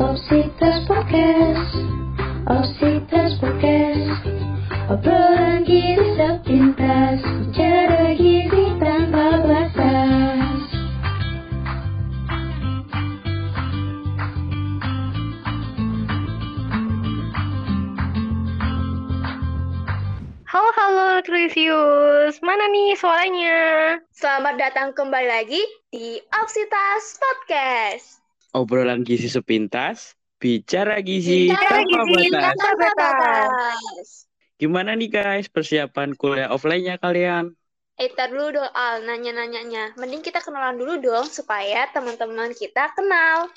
Opsitas Podcast Opsitas Podcast Obrolan gizi sepintas Bicara gizi tanpa batas Halo, halo, Nutrisius. Mana nih suaranya? Selamat datang kembali lagi di Opsitas Podcast. Obrolan gizi sepintas, bicara gizi Bicara tanpa gizi batas. tanpa batas. Gimana nih guys persiapan kuliah offline-nya kalian? Eh, tar dulu dong, Al, nanya-nanyanya. Mending kita kenalan dulu dong, supaya teman-teman kita kenal.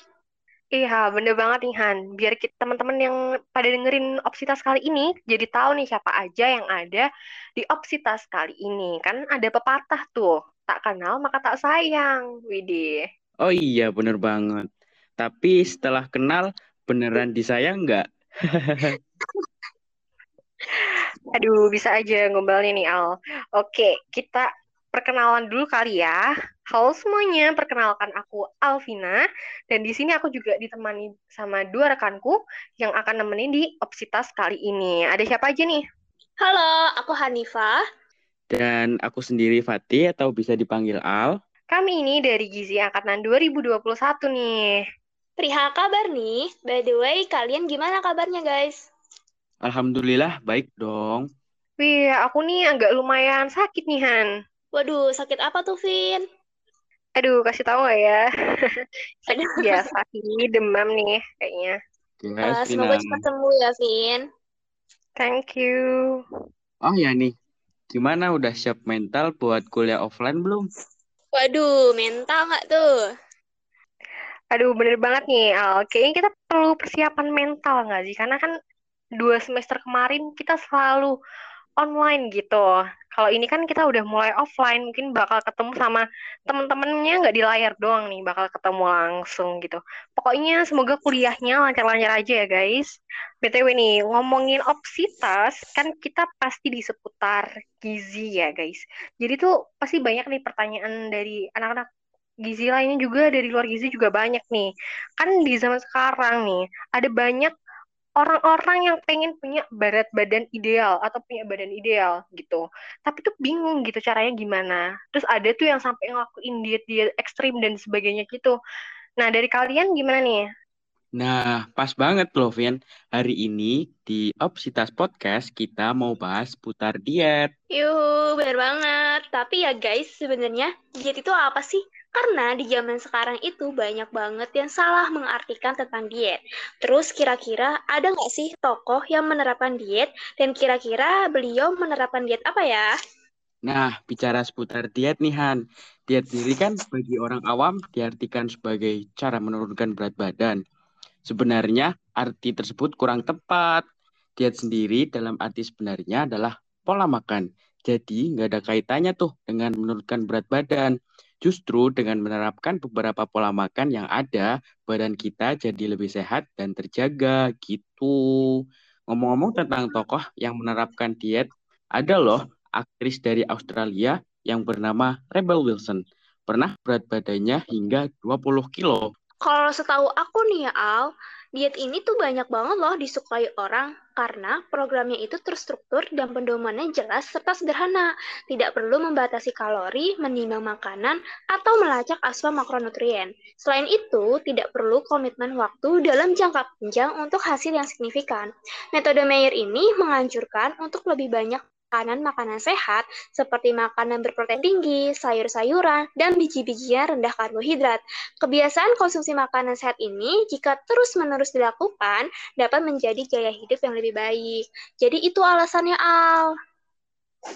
Iya, bener banget nih Han. Biar kita teman-teman yang pada dengerin Opsitas kali ini jadi tahu nih siapa aja yang ada di Opsitas kali ini. Kan ada pepatah tuh, tak kenal maka tak sayang. Widih. Oh iya bener banget. Tapi setelah kenal beneran disayang nggak? Aduh, bisa aja ngombalnya nih Al. Oke, kita perkenalan dulu kali ya. Halo semuanya, perkenalkan aku Alvina dan di sini aku juga ditemani sama dua rekanku yang akan nemenin di Opsitas kali ini. Ada siapa aja nih? Halo, aku Hanifah. Dan aku sendiri Fatih atau bisa dipanggil Al. Kami ini dari Gizi Angkatan 2021 nih. Perihal kabar nih, by the way, kalian gimana kabarnya guys? Alhamdulillah baik dong. Wih, aku nih agak lumayan sakit nih Han. Waduh, sakit apa tuh, Vin? Aduh, kasih tahu nggak ya? Sakit biasa sih, demam nih kayaknya. Eh, Guys, semoga Vina. cepat sembuh ya, Vin. Thank you. Oh ya nih, gimana udah siap mental buat kuliah offline belum? Waduh, mental nggak tuh? Aduh, bener banget nih, Al. Kayaknya kita perlu persiapan mental nggak sih? Karena kan dua semester kemarin kita selalu online gitu. Kalau ini kan kita udah mulai offline, mungkin bakal ketemu sama temen-temennya nggak di layar doang nih, bakal ketemu langsung gitu. Pokoknya semoga kuliahnya lancar-lancar aja ya guys. BTW nih, ngomongin opsitas, kan kita pasti di seputar gizi ya guys. Jadi tuh pasti banyak nih pertanyaan dari anak-anak gizi lainnya juga dari luar gizi juga banyak nih. Kan di zaman sekarang nih ada banyak orang-orang yang pengen punya berat badan ideal atau punya badan ideal gitu. Tapi tuh bingung gitu caranya gimana. Terus ada tuh yang sampai ngelakuin diet-diet ekstrim dan sebagainya gitu. Nah, dari kalian gimana nih? Nah, pas banget loh, Vin. Hari ini di Opsitas Podcast kita mau bahas putar diet. Yuh, bener banget. Tapi ya guys, sebenarnya diet itu apa sih? Karena di zaman sekarang itu banyak banget yang salah mengartikan tentang diet. Terus kira-kira ada nggak sih tokoh yang menerapkan diet? Dan kira-kira beliau menerapkan diet apa ya? Nah, bicara seputar diet nih Han. Diet sendiri kan bagi orang awam diartikan sebagai cara menurunkan berat badan. Sebenarnya arti tersebut kurang tepat. Diet sendiri dalam arti sebenarnya adalah pola makan. Jadi nggak ada kaitannya tuh dengan menurunkan berat badan. Justru dengan menerapkan beberapa pola makan yang ada, badan kita jadi lebih sehat dan terjaga gitu. Ngomong-ngomong tentang tokoh yang menerapkan diet, ada loh aktris dari Australia yang bernama Rebel Wilson. Pernah berat badannya hingga 20 kilo. Kalau setahu aku nih ya Al, diet ini tuh banyak banget loh disukai orang karena programnya itu terstruktur dan pedomannya jelas serta sederhana. Tidak perlu membatasi kalori, menimbang makanan, atau melacak asupan makronutrien. Selain itu, tidak perlu komitmen waktu dalam jangka panjang untuk hasil yang signifikan. Metode Meyer ini menganjurkan untuk lebih banyak makanan-makanan sehat seperti makanan berprotein tinggi, sayur-sayuran, dan biji-bijian rendah karbohidrat. Kebiasaan konsumsi makanan sehat ini jika terus-menerus dilakukan dapat menjadi gaya hidup yang lebih baik. Jadi itu alasannya Al.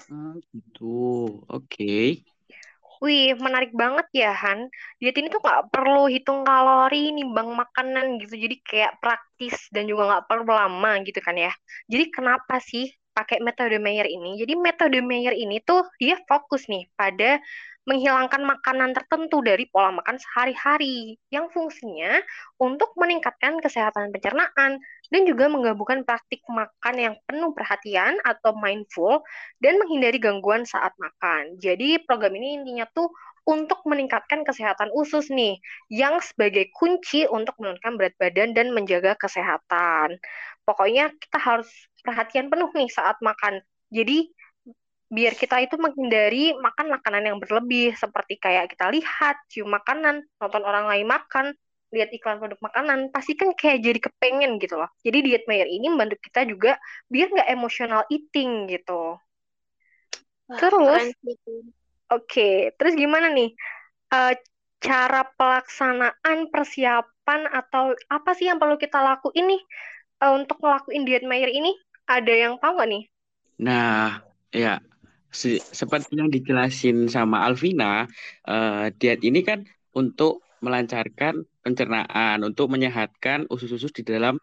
Hmm, gitu. Oke. Wih, menarik banget ya, Han. Diet ini tuh nggak perlu hitung kalori, nimbang makanan gitu. Jadi kayak praktis dan juga nggak perlu lama gitu kan ya. Jadi kenapa sih pakai metode Meyer ini? Jadi metode Meyer ini tuh dia fokus nih pada menghilangkan makanan tertentu dari pola makan sehari-hari yang fungsinya untuk meningkatkan kesehatan pencernaan dan juga menggabungkan praktik makan yang penuh perhatian atau mindful dan menghindari gangguan saat makan. Jadi program ini intinya tuh untuk meningkatkan kesehatan usus nih, yang sebagai kunci untuk menurunkan berat badan dan menjaga kesehatan. Pokoknya kita harus perhatian penuh nih saat makan. Jadi biar kita itu menghindari makan makanan yang berlebih seperti kayak kita lihat cium makanan nonton orang lain makan lihat iklan produk makanan pasti kan kayak jadi kepengen gitu loh. Jadi diet Mayer ini membantu kita juga biar nggak emosional eating gitu. Wah, terus oke terus gimana nih? Eh, cara pelaksanaan persiapan atau apa sih yang perlu kita lakuin nih eh, untuk ngelakuin diet Mayer ini ada yang tahu nih? Nah, ya, se- seperti yang dijelasin sama Alvina, eh, diet ini kan untuk melancarkan pencernaan, untuk menyehatkan usus-usus di dalam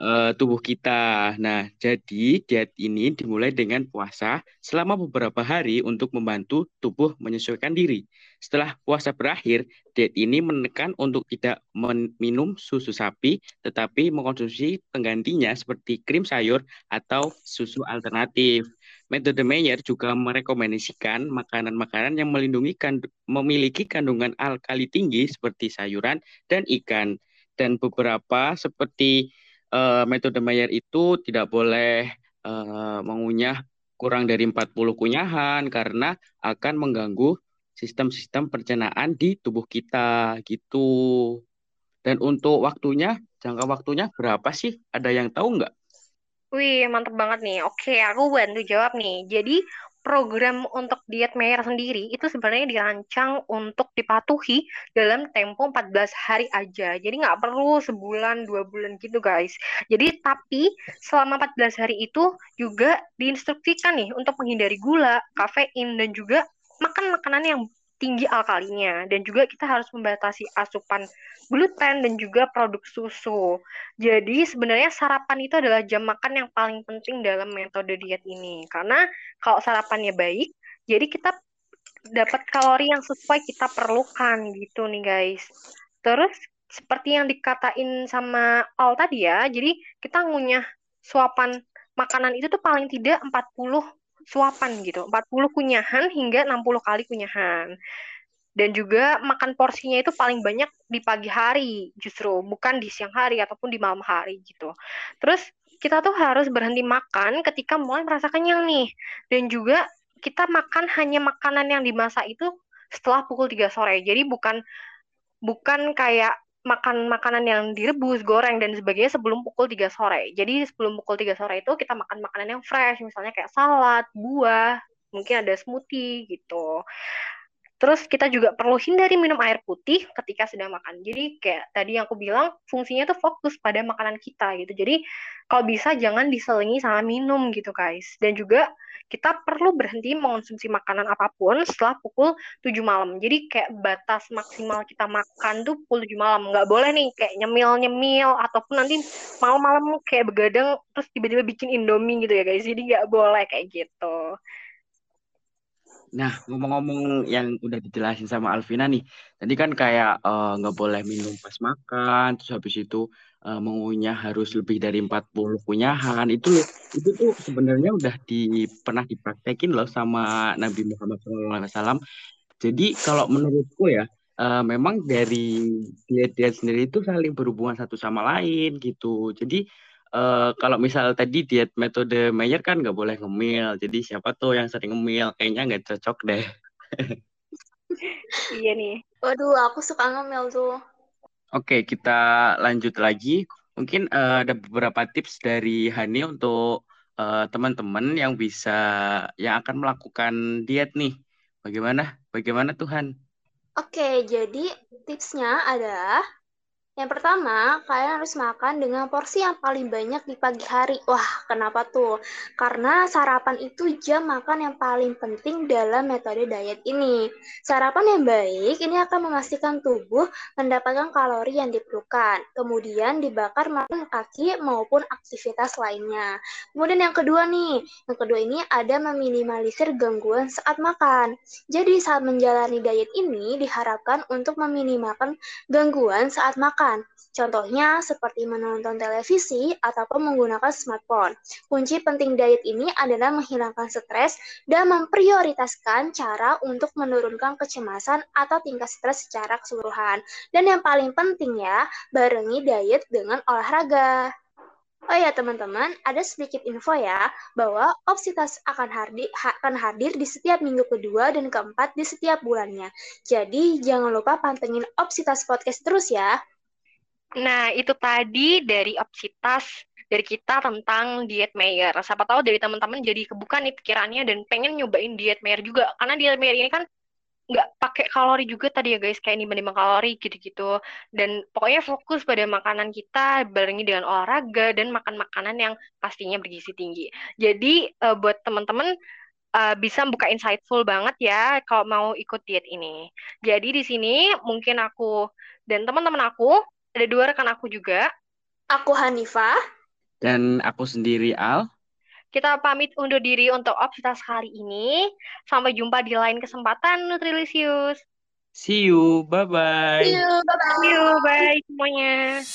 eh, tubuh kita. Nah, jadi diet ini dimulai dengan puasa selama beberapa hari untuk membantu tubuh menyesuaikan diri. Setelah puasa berakhir, diet ini menekan untuk tidak minum susu sapi, tetapi mengkonsumsi penggantinya seperti krim sayur atau susu alternatif. Metode Meyer juga merekomendasikan makanan-makanan yang melindungi kandu- memiliki kandungan alkali tinggi seperti sayuran dan ikan. Dan beberapa seperti eh, metode Meyer itu tidak boleh eh, mengunyah kurang dari 40 kunyahan karena akan mengganggu sistem-sistem pencernaan di tubuh kita gitu. Dan untuk waktunya, jangka waktunya berapa sih? Ada yang tahu nggak? Wih, mantep banget nih. Oke, aku bantu jawab nih. Jadi, program untuk diet Meyer sendiri itu sebenarnya dirancang untuk dipatuhi dalam tempo 14 hari aja. Jadi nggak perlu sebulan, dua bulan gitu guys. Jadi tapi selama 14 hari itu juga diinstruksikan nih untuk menghindari gula, kafein, dan juga makan makanan yang tinggi alkalinya. Dan juga kita harus membatasi asupan gluten dan juga produk susu. Jadi sebenarnya sarapan itu adalah jam makan yang paling penting dalam metode diet ini. Karena kalau sarapannya baik, jadi kita dapat kalori yang sesuai kita perlukan gitu nih guys. Terus seperti yang dikatain sama Al tadi ya, jadi kita ngunyah suapan makanan itu tuh paling tidak 40 suapan gitu. 40 kunyahan hingga 60 kali kunyahan. Dan juga makan porsinya itu paling banyak di pagi hari justru, bukan di siang hari ataupun di malam hari gitu. Terus kita tuh harus berhenti makan ketika mulai merasa kenyang nih. Dan juga kita makan hanya makanan yang dimasak itu setelah pukul 3 sore. Jadi bukan bukan kayak makan makanan yang direbus, goreng dan sebagainya sebelum pukul 3 sore. Jadi sebelum pukul 3 sore itu kita makan makanan yang fresh, misalnya kayak salad, buah, mungkin ada smoothie gitu. Terus kita juga perlu hindari minum air putih ketika sedang makan. Jadi kayak tadi yang aku bilang fungsinya tuh fokus pada makanan kita gitu. Jadi kalau bisa jangan diselingi sama minum gitu guys. Dan juga kita perlu berhenti mengonsumsi makanan apa pun setelah pukul 7 malam. Jadi kayak batas maksimal kita makan tuh pukul 7 malam. Nggak boleh nih kayak nyemil-nyemil ataupun nanti malam-malam kayak begadang terus tiba-tiba bikin indomie gitu ya guys. Jadi nggak boleh kayak gitu. Nah, ngomong-ngomong yang udah dijelasin sama Alvina nih, tadi kan kayak eh, nggak boleh minum pas makan, terus habis itu eh, mengunyah harus lebih dari 40 kunyahan. Itu itu tuh sebenarnya udah di pernah dipraktekin loh sama Nabi Muhammad SAW. Jadi kalau menurutku ya, eh, memang dari diet-diet sendiri itu saling berhubungan satu sama lain gitu. Jadi eh, kalau misal tadi diet metode Meyer kan nggak boleh ngemil. Jadi siapa tuh yang sering ngemil? Kayaknya nggak cocok deh. Iya nih. Waduh, aku suka ngemil tuh. Oke, kita lanjut lagi. Mungkin eh, ada beberapa tips dari Hani untuk eh, teman-teman yang bisa yang akan melakukan diet nih. Bagaimana? Bagaimana Tuhan? Oke, jadi tipsnya adalah yang pertama, kalian harus makan dengan porsi yang paling banyak di pagi hari. Wah, kenapa tuh? Karena sarapan itu jam makan yang paling penting dalam metode diet ini. Sarapan yang baik ini akan memastikan tubuh mendapatkan kalori yang diperlukan, kemudian dibakar makan kaki maupun aktivitas lainnya. Kemudian yang kedua nih, yang kedua ini ada meminimalisir gangguan saat makan. Jadi saat menjalani diet ini diharapkan untuk meminimalkan gangguan saat makan Contohnya seperti menonton televisi ataupun menggunakan smartphone. Kunci penting diet ini adalah menghilangkan stres dan memprioritaskan cara untuk menurunkan kecemasan atau tingkat stres secara keseluruhan. Dan yang paling penting ya, barengi diet dengan olahraga. Oh ya teman-teman, ada sedikit info ya bahwa Opsitas akan hadir, akan hadir di setiap minggu kedua dan keempat di setiap bulannya. Jadi jangan lupa pantengin Opsitas Podcast terus ya. Nah, itu tadi dari Opsitas dari kita tentang diet Mayer. Siapa tahu dari teman-teman jadi kebuka nih pikirannya dan pengen nyobain diet Mayer juga. Karena diet Mayer ini kan nggak pakai kalori juga tadi ya guys kayak ini menimbang kalori gitu-gitu dan pokoknya fokus pada makanan kita barengi dengan olahraga dan makan makanan yang pastinya bergizi tinggi jadi uh, buat teman-teman uh, bisa buka insightful banget ya kalau mau ikut diet ini jadi di sini mungkin aku dan teman-teman aku ada dua rekan aku juga aku Hanifah dan aku sendiri Al kita pamit undur diri untuk obsitas kali ini. Sampai jumpa di lain kesempatan Nutrilisius. See you, bye-bye. See you, bye-bye. See you, bye semuanya.